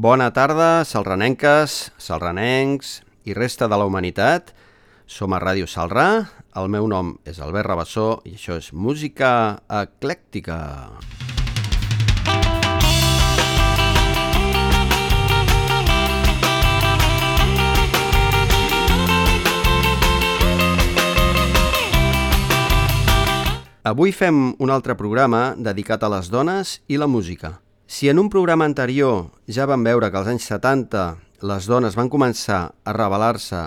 Bona tarda, salranenques, salranencs i resta de la humanitat. Som a Ràdio Salrà, el meu nom és Albert Rabassó i això és Música Eclèctica. Avui fem un altre programa dedicat a les dones i la música. Si en un programa anterior ja vam veure que als anys 70 les dones van començar a revelar-se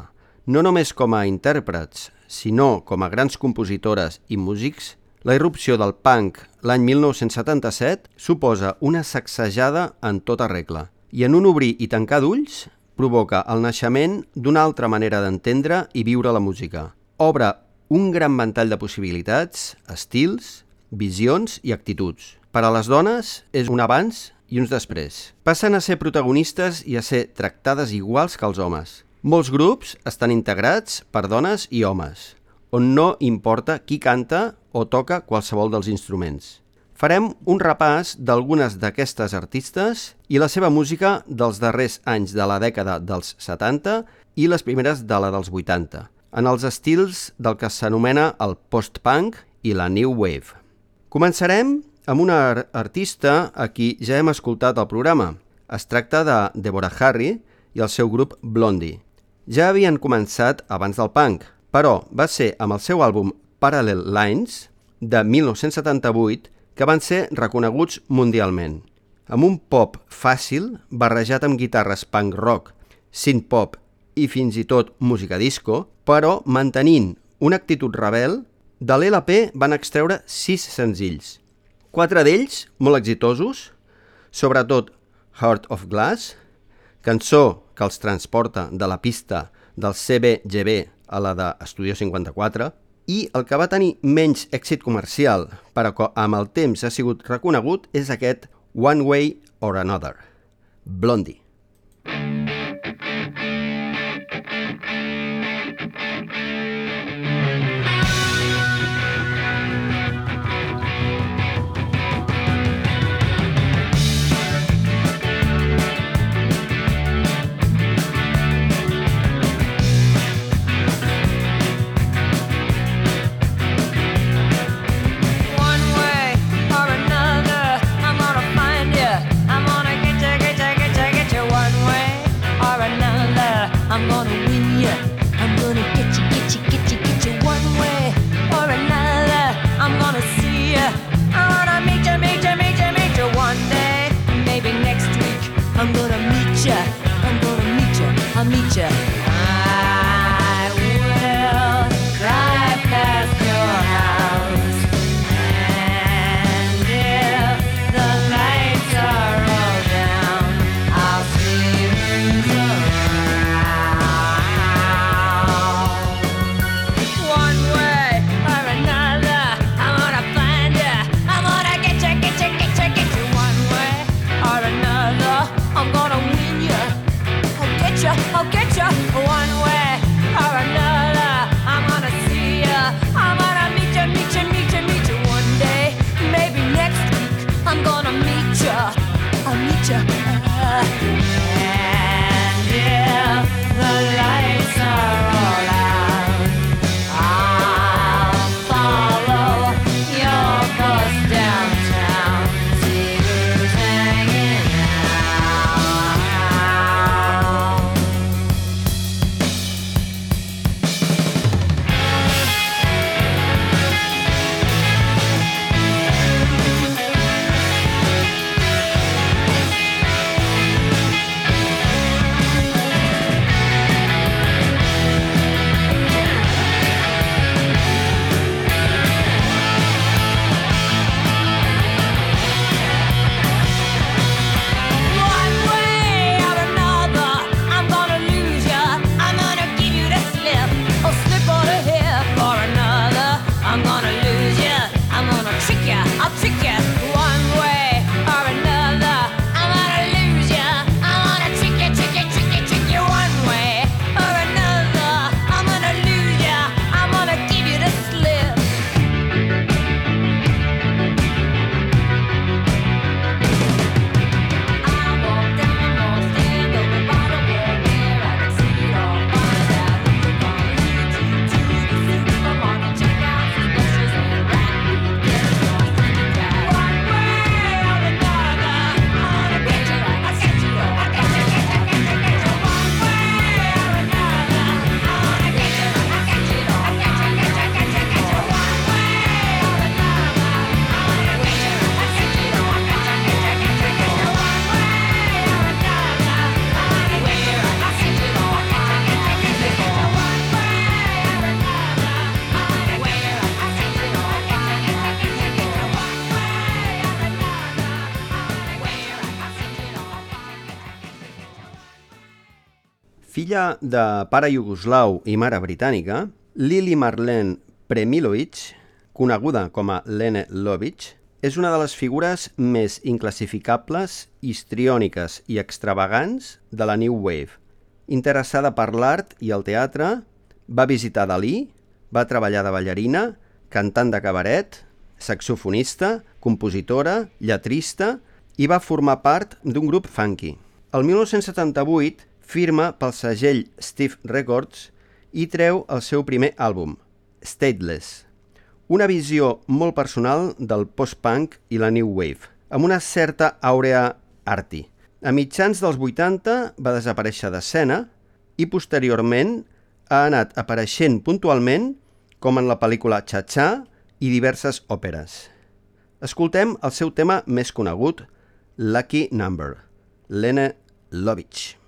no només com a intèrprets, sinó com a grans compositores i músics, la irrupció del punk l'any 1977 suposa una sacsejada en tota regla i en un obrir i tancar d'ulls provoca el naixement d'una altra manera d'entendre i viure la música. Obre un gran ventall de possibilitats, estils, visions i actituds. Per a les dones és un abans i uns després. Passen a ser protagonistes i a ser tractades iguals que els homes. Molts grups estan integrats per dones i homes, on no importa qui canta o toca qualsevol dels instruments. Farem un repàs d'algunes d'aquestes artistes i la seva música dels darrers anys de la dècada dels 70 i les primeres de la dels 80, en els estils del que s'anomena el post-punk i la new wave. Començarem amb una artista a qui ja hem escoltat al programa. Es tracta de Deborah Harry i el seu grup Blondie. Ja havien començat abans del punk, però va ser amb el seu àlbum Parallel Lines de 1978 que van ser reconeguts mundialment. Amb un pop fàcil, barrejat amb guitarres punk rock, synth pop i fins i tot música disco, però mantenint una actitud rebel, de l'LP van extreure sis senzills. Quatre d'ells molt exitosos, sobretot Heart of Glass, cançó que els transporta de la pista del CBGB a la de Estudio 54, i el que va tenir menys èxit comercial, però que amb el temps ha sigut reconegut, és aquest One Way or Another, Blondie. De pare iugoslau i mare britànica, Lili Marlene Premilovic, coneguda com a Lene Lovic, és una de les figures més inclassificables, histriòniques i extravagants de la New Wave. Interessada per l'art i el teatre, va visitar Dalí, va treballar de ballarina, cantant de cabaret, saxofonista, compositora, lletrista i va formar part d'un grup funky. El 1978 firma pel segell Steve Records i treu el seu primer àlbum, Stateless una visió molt personal del post-punk i la new wave, amb una certa àurea arti. A mitjans dels 80 va desaparèixer d'escena i posteriorment ha anat apareixent puntualment com en la pel·lícula Cha-Cha i diverses òperes. Escoltem el seu tema més conegut, Lucky Number, Lene Lovitch.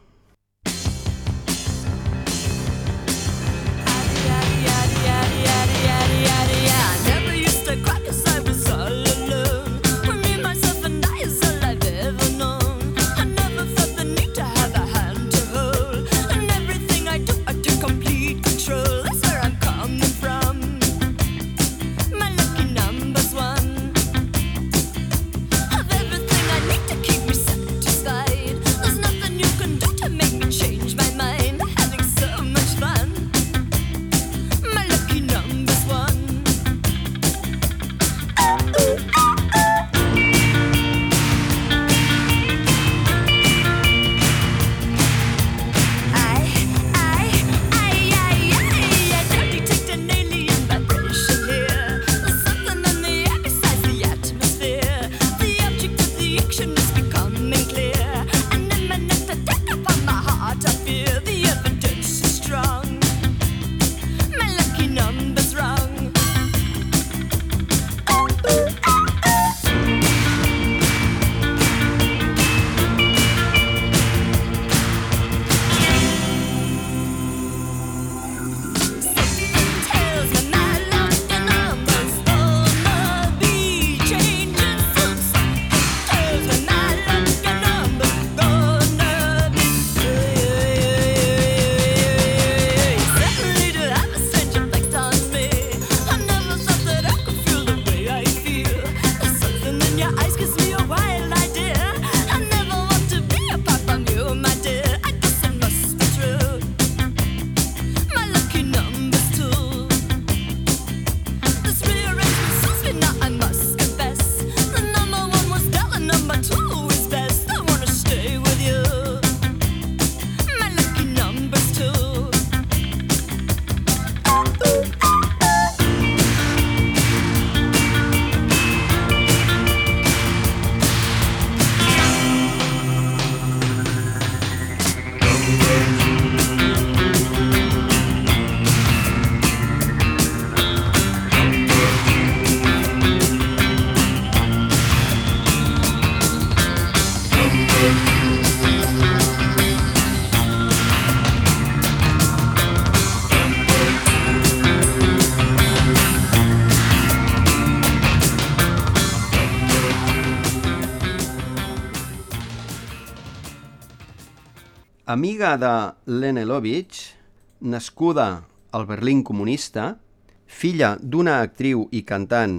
Amiga de Lene Lovitch, nascuda al Berlín comunista, filla d'una actriu i cantant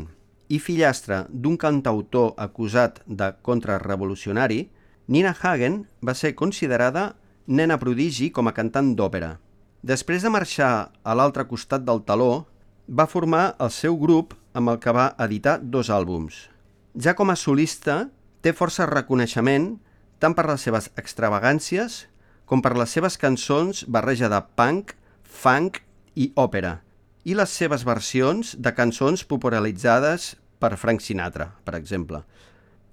i fillastra d'un cantautor acusat de contrarrevolucionari, Nina Hagen va ser considerada nena prodigi com a cantant d'òpera. Després de marxar a l'altre costat del taló, va formar el seu grup amb el que va editar dos àlbums. Ja com a solista, té força reconeixement tant per les seves extravagàncies com per les seves cançons barreja de punk, funk i òpera, i les seves versions de cançons popularitzades per Frank Sinatra, per exemple.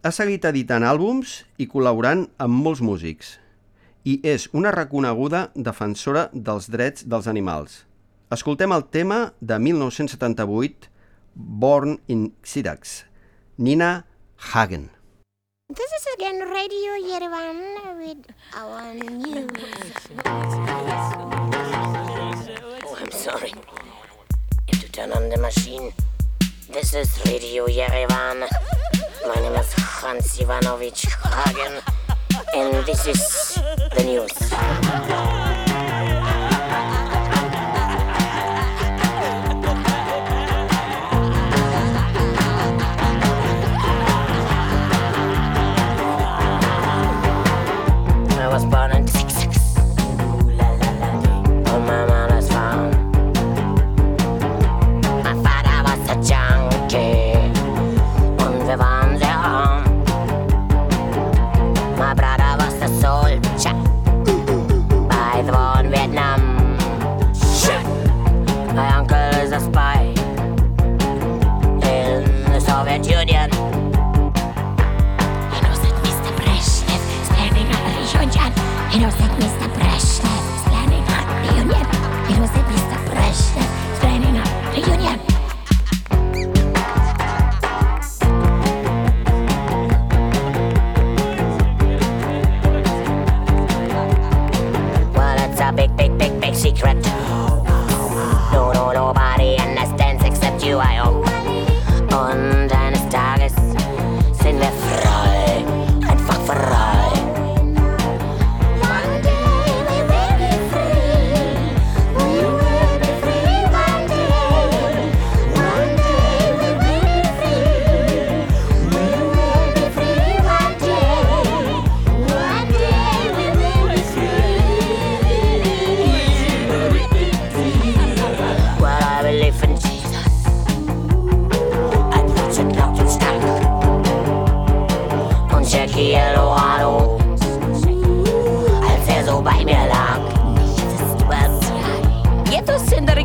Ha seguit editant àlbums i col·laborant amb molts músics, i és una reconeguda defensora dels drets dels animals. Escoltem el tema de 1978, Born in Xirax, Nina Hagen. This is again Radio Yerevan with our news. Oh, I'm sorry. Have to turn on the machine. This is Radio Yerevan. My name is Hans Ivanovich Hagen, and this is the news.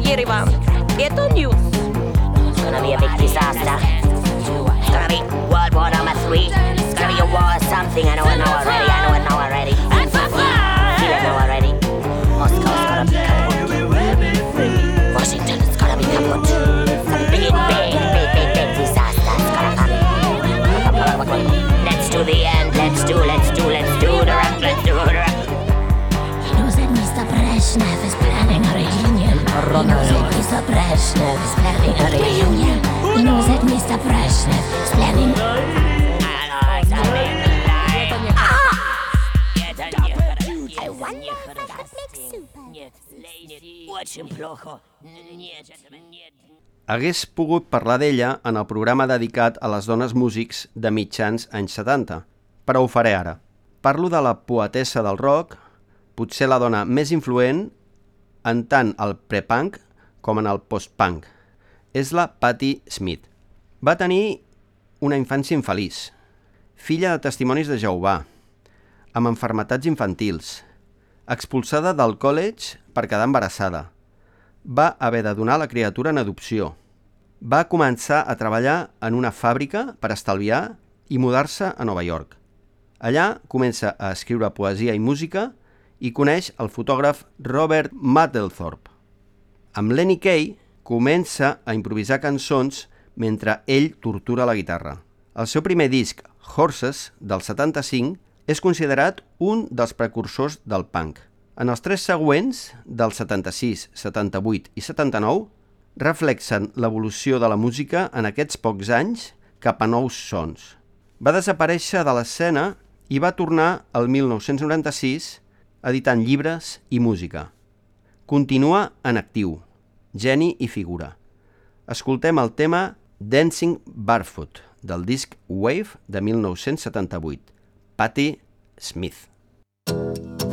Yerevan. Get on news. It's gonna be a big disaster. It's gonna be World War number three. It's gonna be a war or something. I know it now already. I know it now already. reunion. He knows that Mr. Brezhnev is planning a reunion. He knows that Mr. Brezhnev is planning. I wonder if I could make soup. Очень плохо. Нет, нет. Hagués pogut parlar d'ella en el programa dedicat a les dones músics de mitjans anys 70, però ho faré ara. Parlo de la poetessa del rock, potser la dona més influent en tant al pre-punk com en el post-punk. És la Patti Smith. Va tenir una infància infeliç, filla de testimonis de Jehovà, amb enfermetats infantils, expulsada del college per quedar embarassada, va haver de donar la criatura en adopció. Va començar a treballar en una fàbrica per estalviar i mudar-se a Nova York. Allà comença a escriure poesia i música i coneix el fotògraf Robert Mapplethorpe. Amb Lenny Kay comença a improvisar cançons mentre ell tortura la guitarra. El seu primer disc, Horses, del 75, és considerat un dels precursors del punk. En els tres següents, del 76, 78 i 79, reflexen l'evolució de la música en aquests pocs anys cap a nous sons. Va desaparèixer de l'escena i va tornar el 1996 editant llibres i música. Continua en actiu, geni i figura. Escoltem el tema Dancing Barefoot, del disc Wave de 1978. Patti Smith. His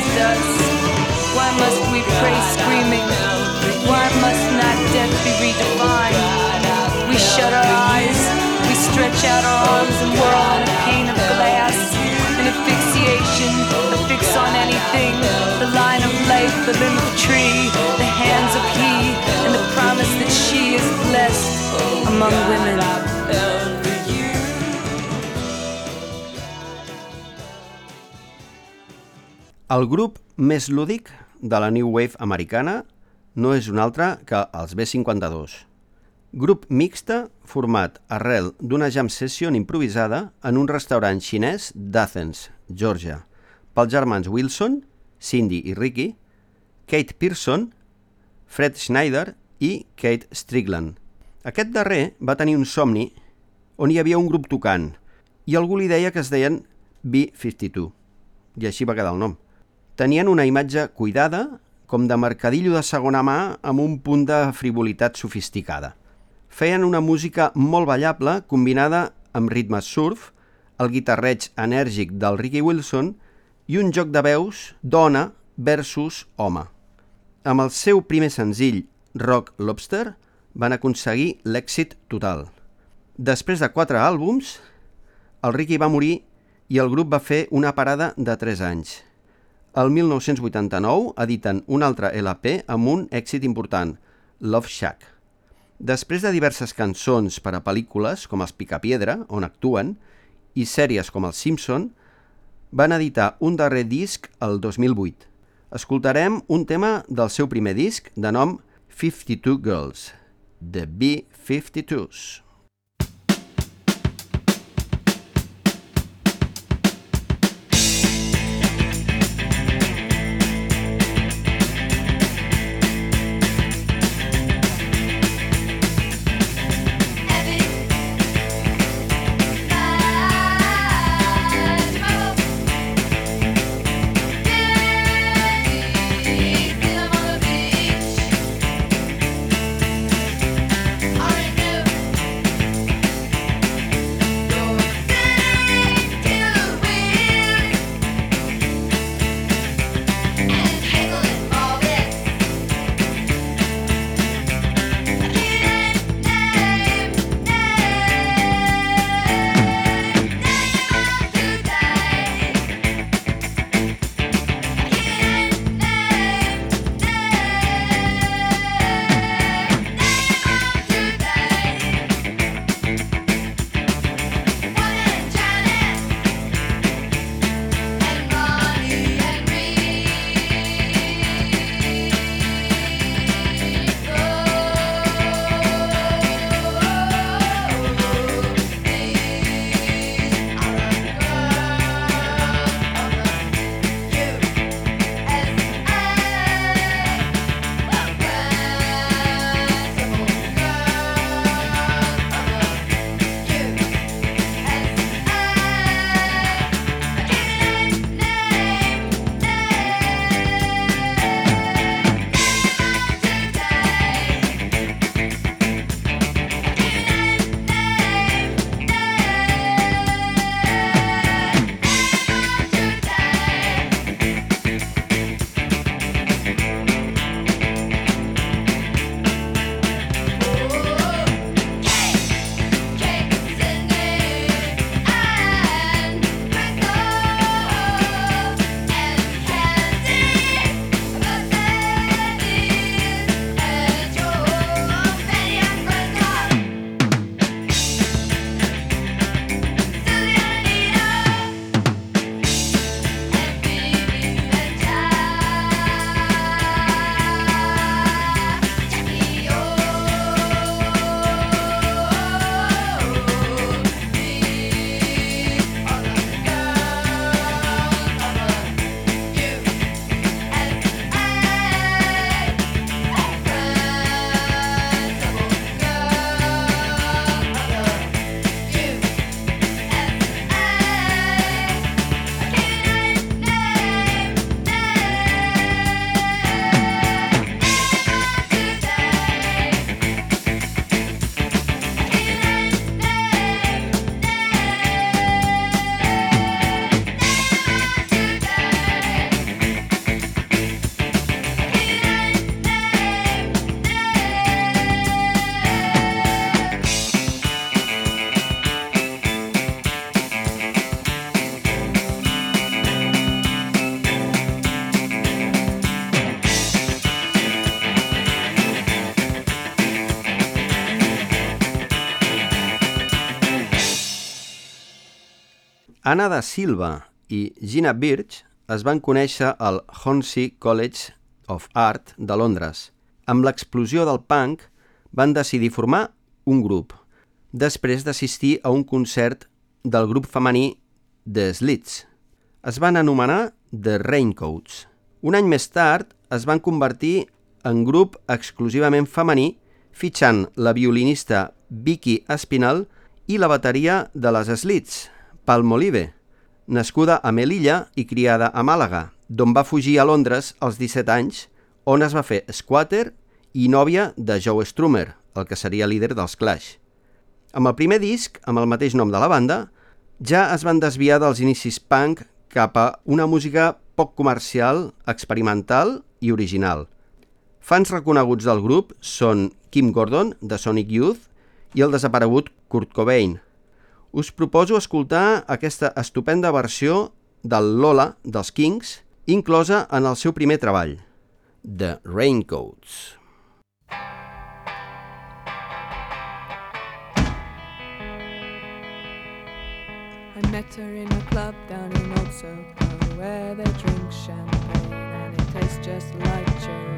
us? Why must we pray screaming? Why must not death be redefined? We shut our eyes, we stretch out our arms and whirl on a pane of glass. An asphyxiation, a fix on anything. The line of life, the limb of tree, the hands of he, and the promise that she is blessed among women. El grup més lúdic de la New Wave americana no és un altre que els B52. Grup mixta format arrel d'una jam session improvisada en un restaurant xinès d'Athens, Georgia, pels germans Wilson, Cindy i Ricky, Kate Pearson, Fred Schneider i Kate Strickland. Aquest darrer va tenir un somni on hi havia un grup tocant i algú li deia que es deien B52 i així va quedar el nom. Tenien una imatge cuidada, com de mercadillo de segona mà amb un punt de frivolitat sofisticada. Feien una música molt ballable combinada amb ritmes surf, el guitarreig enèrgic del Ricky Wilson i un joc de veus dona versus home. Amb el seu primer senzill, Rock Lobster, van aconseguir l'èxit total. Després de quatre àlbums, el Ricky va morir i el grup va fer una parada de 3 anys. El 1989 editen un altre LP amb un èxit important, Love Shack. Després de diverses cançons per a pel·lícules com Els Picapiedra, on actuen, i sèries com Els Simpson, van editar un darrer disc el 2008. Escoltarem un tema del seu primer disc de nom 52 Girls, The B-52s. Anna da Silva i Gina Birch es van conèixer al Hornsey College of Art de Londres. Amb l'explosió del punk van decidir formar un grup, després d'assistir a un concert del grup femení The Slits. Es van anomenar The Raincoats. Un any més tard es van convertir en grup exclusivament femení fitxant la violinista Vicky Espinal i la bateria de les Slits, Palmolive, nascuda a Melilla i criada a Màlaga, d'on va fugir a Londres als 17 anys, on es va fer squatter i nòvia de Joe Strummer, el que seria líder dels Clash. Amb el primer disc, amb el mateix nom de la banda, ja es van desviar dels inicis punk cap a una música poc comercial, experimental i original. Fans reconeguts del grup són Kim Gordon, de Sonic Youth, i el desaparegut Kurt Cobain. Us proposo escoltar aquesta estupenda versió del Lola dels Kings, inclosa en el seu primer treball, The Raincoats. I met her in a club down in Old Soho where they drink champagne and it tastes just like cherry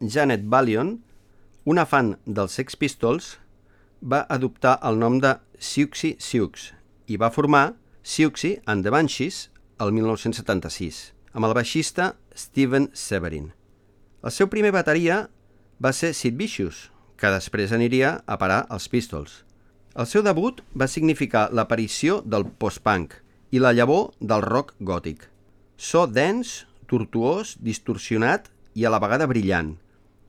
Janet Ballion, una fan dels Sex Pistols, va adoptar el nom de Siouxsie Sioux i va formar Siouxsie and the Banshees el 1976, amb el baixista Steven Severin. El seu primer bateria va ser Sid Vicious, que després aniria a parar als Pistols. El seu debut va significar l'aparició del post-punk i la llavor del rock gòtic. So dens, tortuós, distorsionat i a la vegada brillant,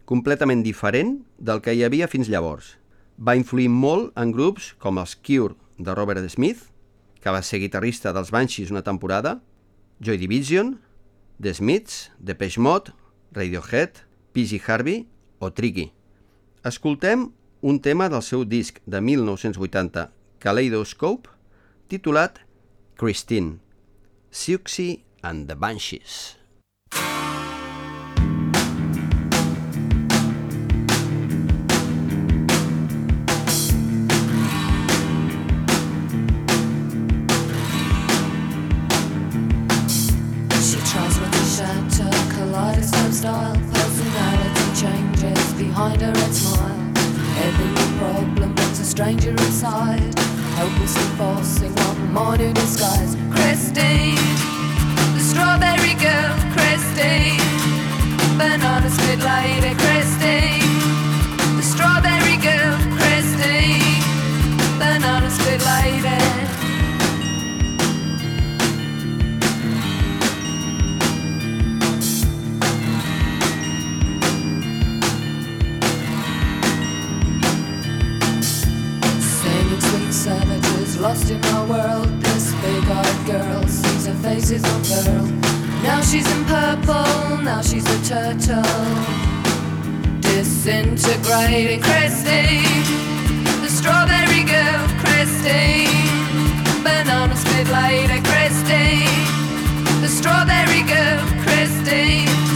completament diferent del que hi havia fins llavors. Va influir molt en grups com els Cure de Robert Smith, que va ser guitarrista dels Banshees una temporada, Joy Division, The Smiths, Depeche Mode, Radiohead, PG Harvey o Tricky. Escoltem un tema del seu disc de 1980, Kaleidoscope, titulat Christine, Siouxsie and the Banshees. Stranger inside. Hopelessly forcing one new disguise. Pearl. Now she's in purple, now she's a turtle. Disintegrating Christine, the strawberry girl, Christine, banana split lady, Christine, the strawberry girl, Christine,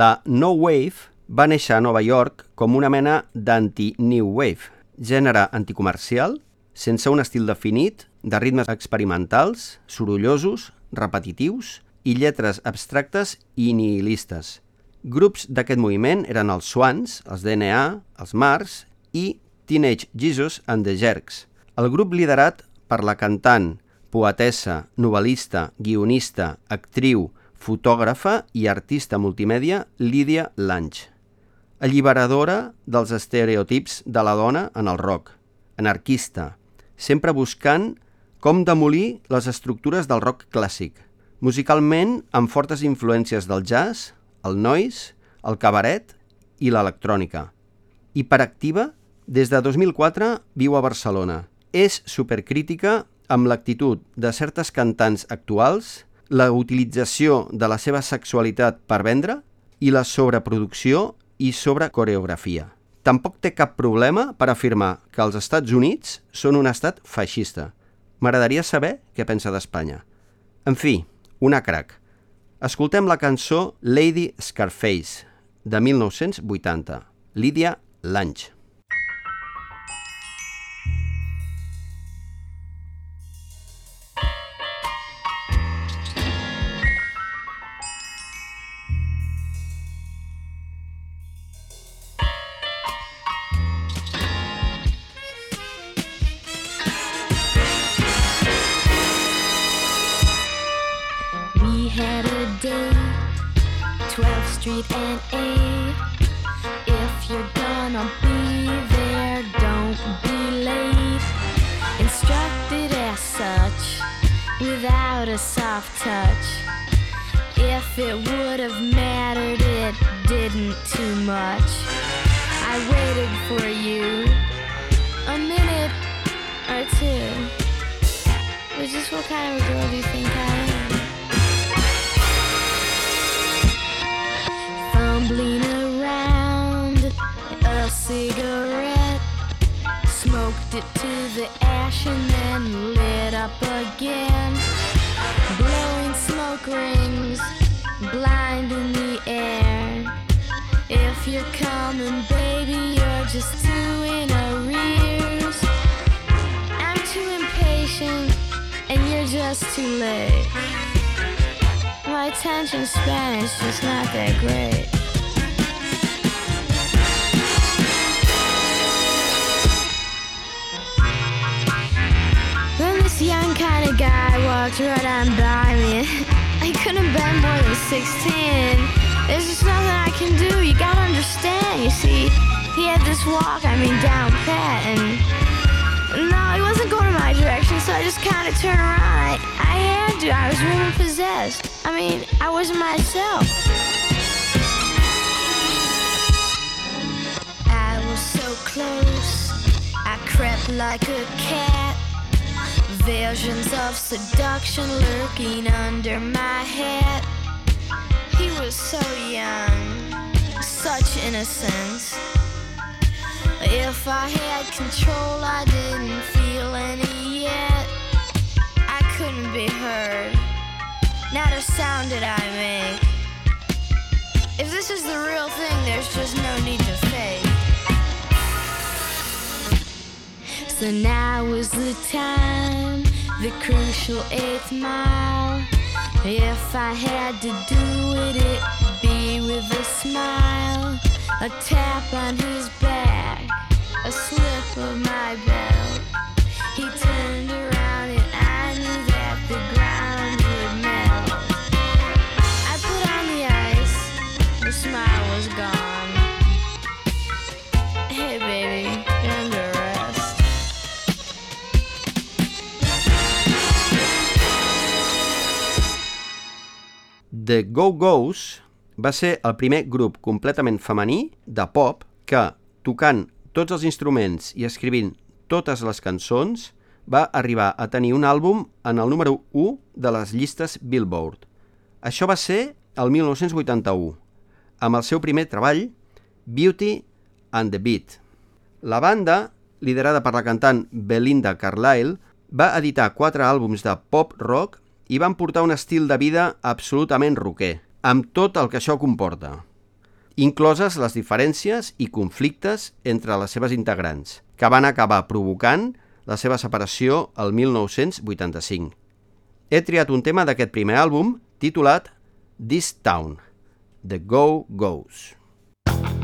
La No Wave va néixer a Nova York com una mena d'anti-New Wave, gènere anticomercial, sense un estil definit, de ritmes experimentals, sorollosos, repetitius i lletres abstractes i nihilistes. Grups d'aquest moviment eren els Swans, els DNA, els Mars i Teenage Jesus and the Jerks. El grup liderat per la cantant, poetessa, novel·lista, guionista, actriu, fotògrafa i artista multimèdia Lídia Lange. Alliberadora dels estereotips de la dona en el rock, anarquista, sempre buscant com demolir les estructures del rock clàssic, musicalment amb fortes influències del jazz, el noise, el cabaret i l'electrònica. Hiperactiva, des de 2004 viu a Barcelona. És supercrítica amb l'actitud de certes cantants actuals, la utilització de la seva sexualitat per vendre i la sobreproducció i sobrecoreografia. tampoc té cap problema per afirmar que els Estats Units són un estat feixista. M'agradaria saber què pensa d'Espanya. En fi, una crac. Escoltem la cançó Lady Scarface, de 1980, Lídia Lange. Just kind of turned around. I, had to. I was really possessed. I mean, I wasn't myself. I was so close. I crept like a cat. Visions of seduction lurking under my hat. He was so young, such innocence. If I had control, I didn't feel any yet. Couldn't be heard. Not a sound did I make. If this is the real thing, there's just no need to fake. So now is the time, the crucial eighth mile. If I had to do it, it'd be with a smile, a tap on his back, a slip of my belt. The Go-Go's va ser el primer grup completament femení de pop que, tocant tots els instruments i escrivint totes les cançons, va arribar a tenir un àlbum en el número 1 de les llistes Billboard. Això va ser el 1981, amb el seu primer treball, Beauty and the Beat. La banda, liderada per la cantant Belinda Carlisle, va editar quatre àlbums de pop-rock i van portar un estil de vida absolutament rocker, amb tot el que això comporta, incloses les diferències i conflictes entre les seves integrants, que van acabar provocant la seva separació el 1985. He triat un tema d'aquest primer àlbum titulat This Town, The Go Goes. We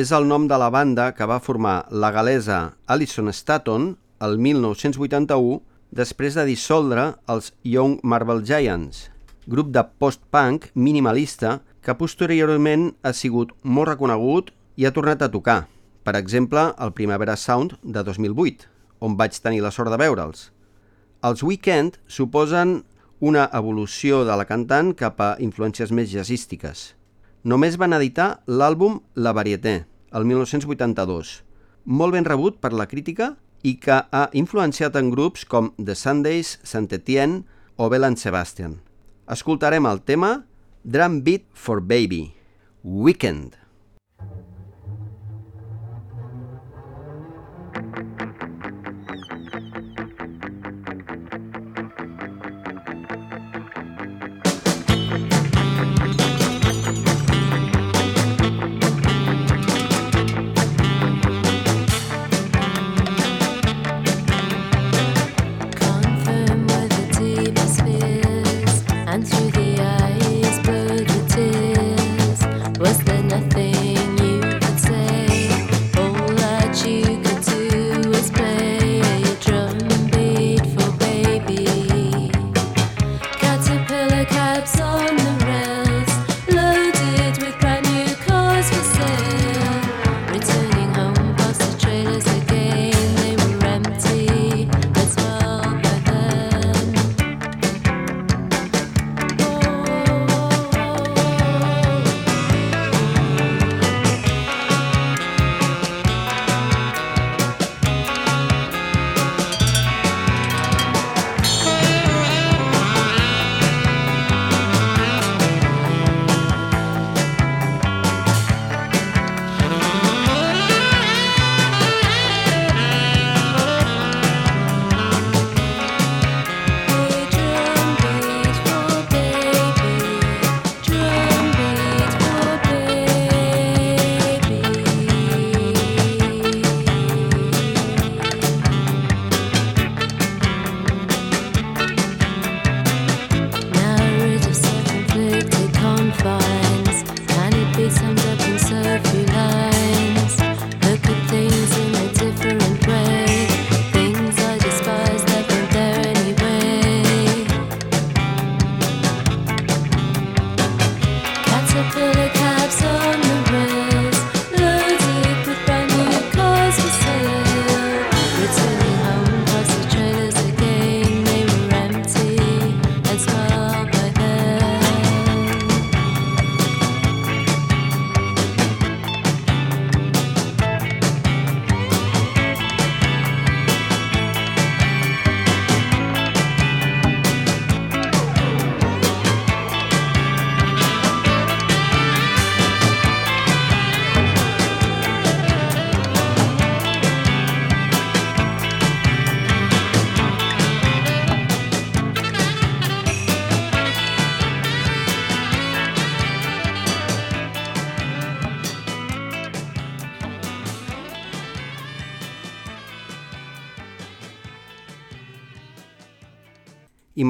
és el nom de la banda que va formar la galesa Alison Staton el 1981 després de dissoldre els Young Marble Giants, grup de post-punk minimalista que posteriorment ha sigut molt reconegut i ha tornat a tocar, per exemple, al Primavera Sound de 2008, on vaig tenir la sort de veure'ls. Els Weekend suposen una evolució de la cantant cap a influències més jazzístiques. Només van editar l'àlbum La Varieté, el 1982, molt ben rebut per la crítica i que ha influenciat en grups com The Sundays, Saint-Étienne o Bell and Sebastian. Escoltarem el tema Drum Beat for Baby, Weekend.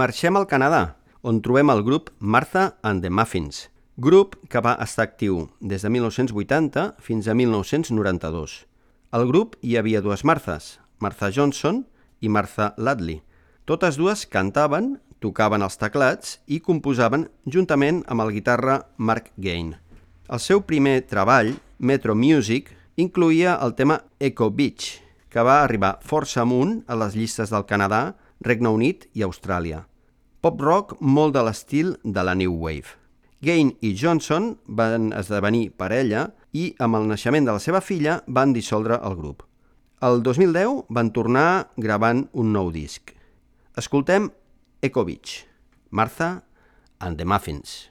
Marxem al Canadà, on trobem el grup Martha and the Muffins, grup que va estar actiu des de 1980 fins a 1992. Al grup hi havia dues Marthas, Martha Johnson i Martha Ladley. Totes dues cantaven, tocaven els teclats i composaven juntament amb el guitarra Mark Gain. El seu primer treball, Metro Music, incluïa el tema Echo Beach, que va arribar força amunt a les llistes del Canadà, Regne Unit i Austràlia. Pop rock molt de l'estil de la New Wave. Gain i Johnson van esdevenir parella i amb el naixement de la seva filla van dissoldre el grup. El 2010 van tornar gravant un nou disc. Escoltem Echo Beach, Martha and the Muffins.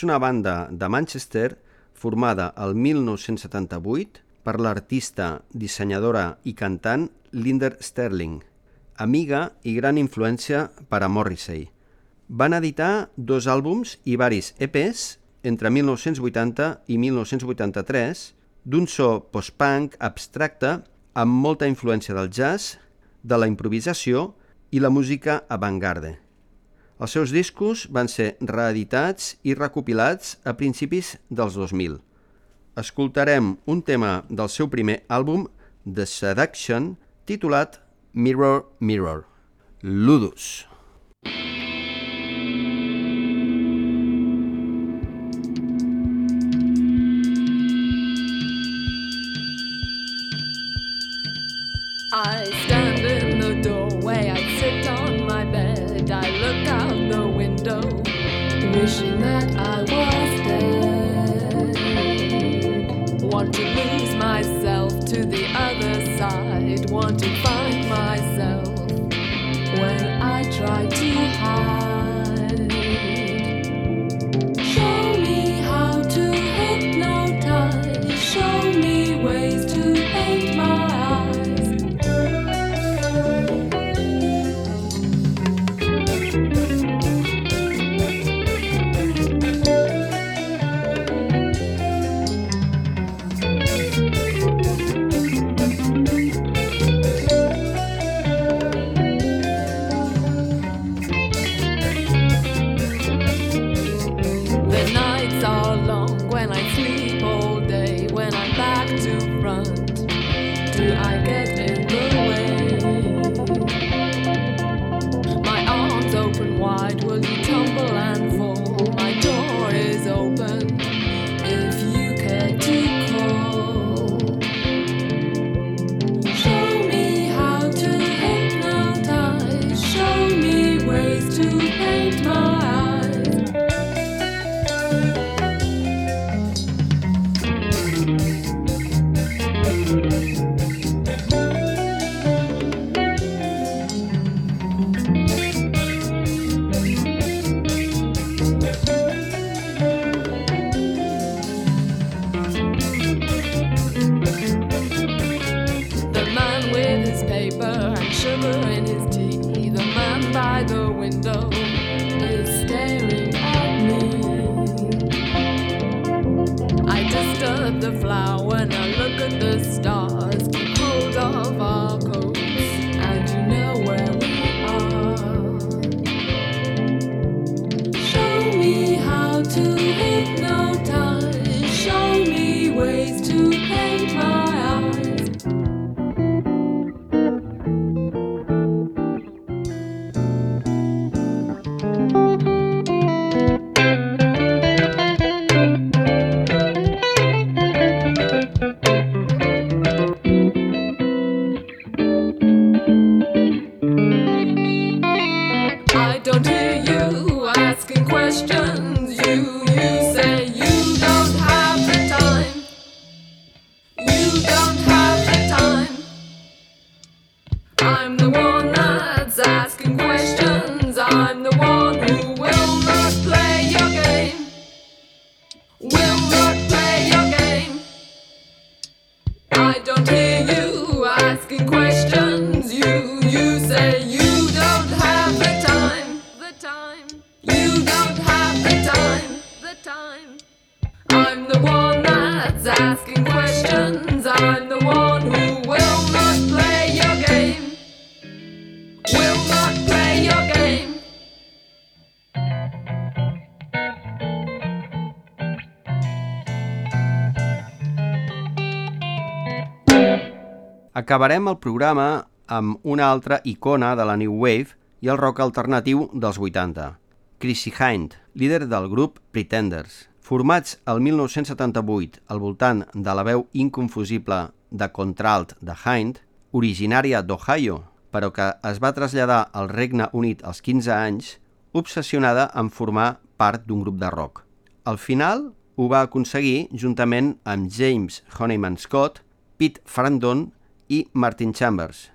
És una banda de Manchester formada el 1978 per l'artista, dissenyadora i cantant Linder Sterling, amiga i gran influència per a Morrissey. Van editar dos àlbums i varis EPs entre 1980 i 1983 d'un so post-punk abstracte amb molta influència del jazz, de la improvisació i la música avant-garde. Els seus discos van ser reeditats i recopilats a principis dels 2000. Escoltarem un tema del seu primer àlbum, The Seduction, titulat Mirror Mirror. Ludus. I Acabarem el programa amb una altra icona de la New Wave i el rock alternatiu dels 80. Chrissy Hind, líder del grup Pretenders. Formats el 1978 al voltant de la veu inconfusible de contralt de Hind, originària d'Ohio, però que es va traslladar al Regne Unit als 15 anys, obsessionada en formar part d'un grup de rock. Al final ho va aconseguir juntament amb James Honeyman Scott, Pete Frandon i Martin Chambers.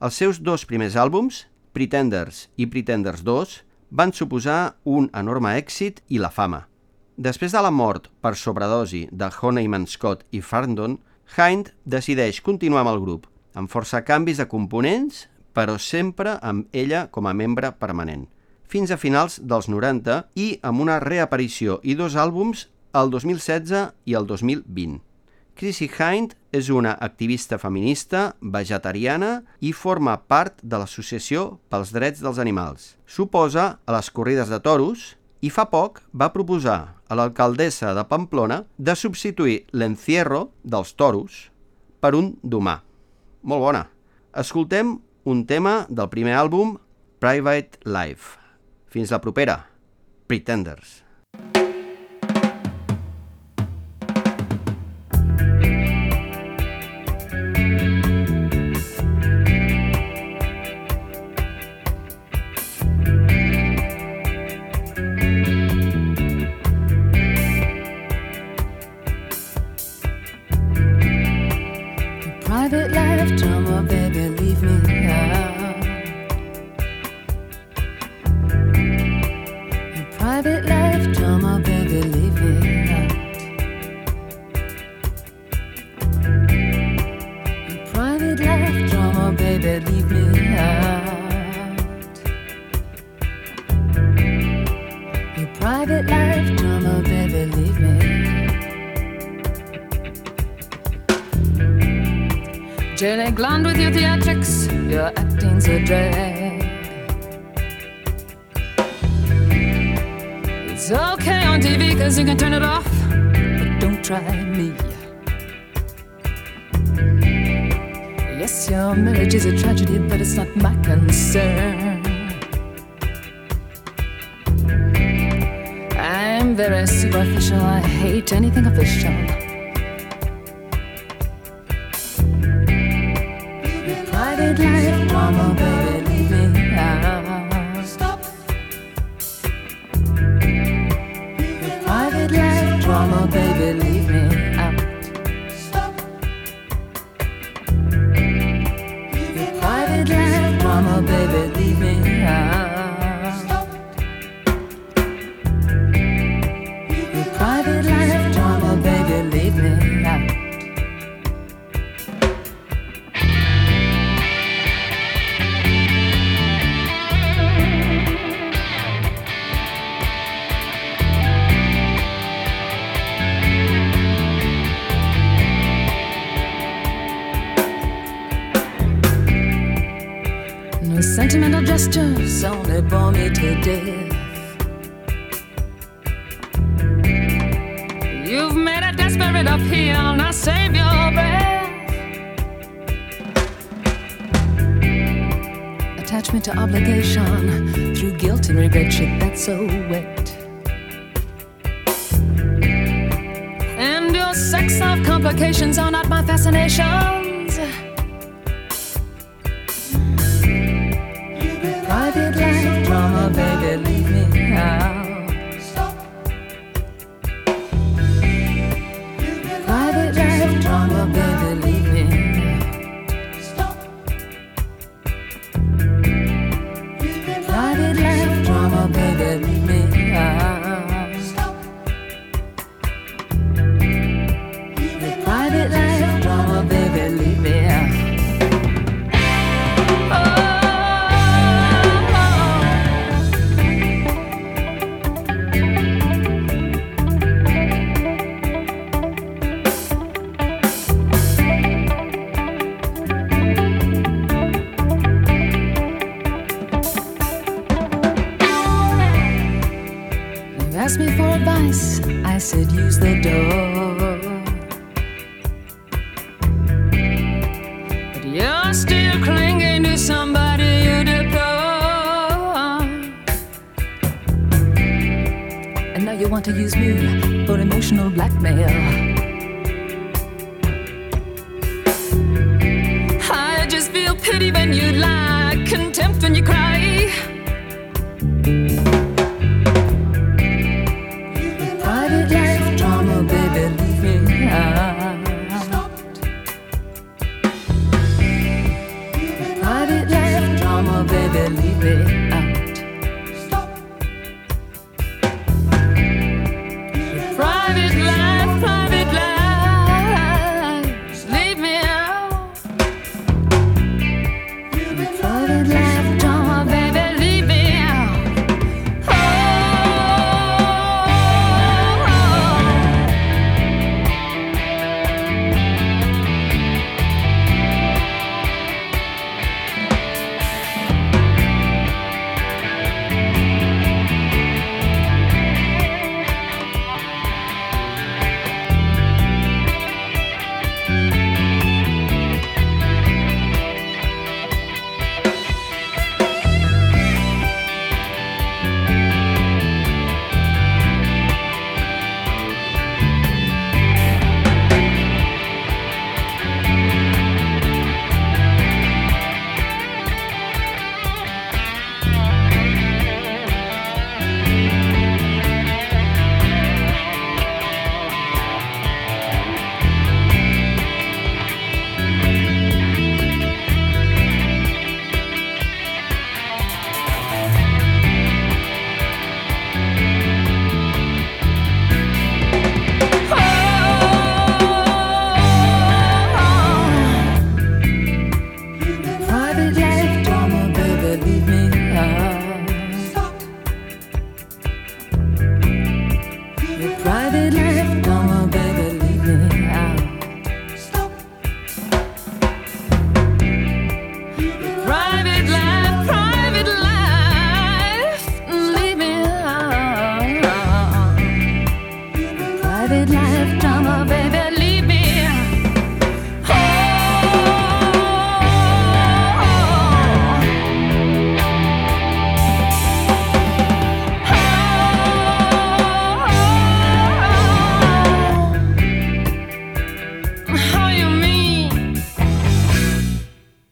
Els seus dos primers àlbums, Pretenders i Pretenders 2, van suposar un enorme èxit i la fama. Després de la mort per sobredosi de Honeyman Scott i Farndon, Hind decideix continuar amb el grup, amb força canvis de components, però sempre amb ella com a membre permanent, fins a finals dels 90 i amb una reaparició i dos àlbums el 2016 i el 2020. Chrissy Hind és una activista feminista, vegetariana i forma part de l'Associació pels Drets dels Animals. S'oposa a les corrides de toros i fa poc va proposar a l'alcaldessa de Pamplona de substituir l'encierro dels toros per un d'humà. Molt bona. Escoltem un tema del primer àlbum, Private Life. Fins la propera. Pretenders. Private baby, leave me out. Your private life drama, baby, leave me. Jelly glond with your theatrics, your acting's a drag. It's okay on TV cause you can turn it off, but don't try me. Your marriage is a tragedy, but it's not my concern. I'm very superficial, I hate anything official. Private life wet. And your sex life complications are not my fascinations. Private life drama, baby,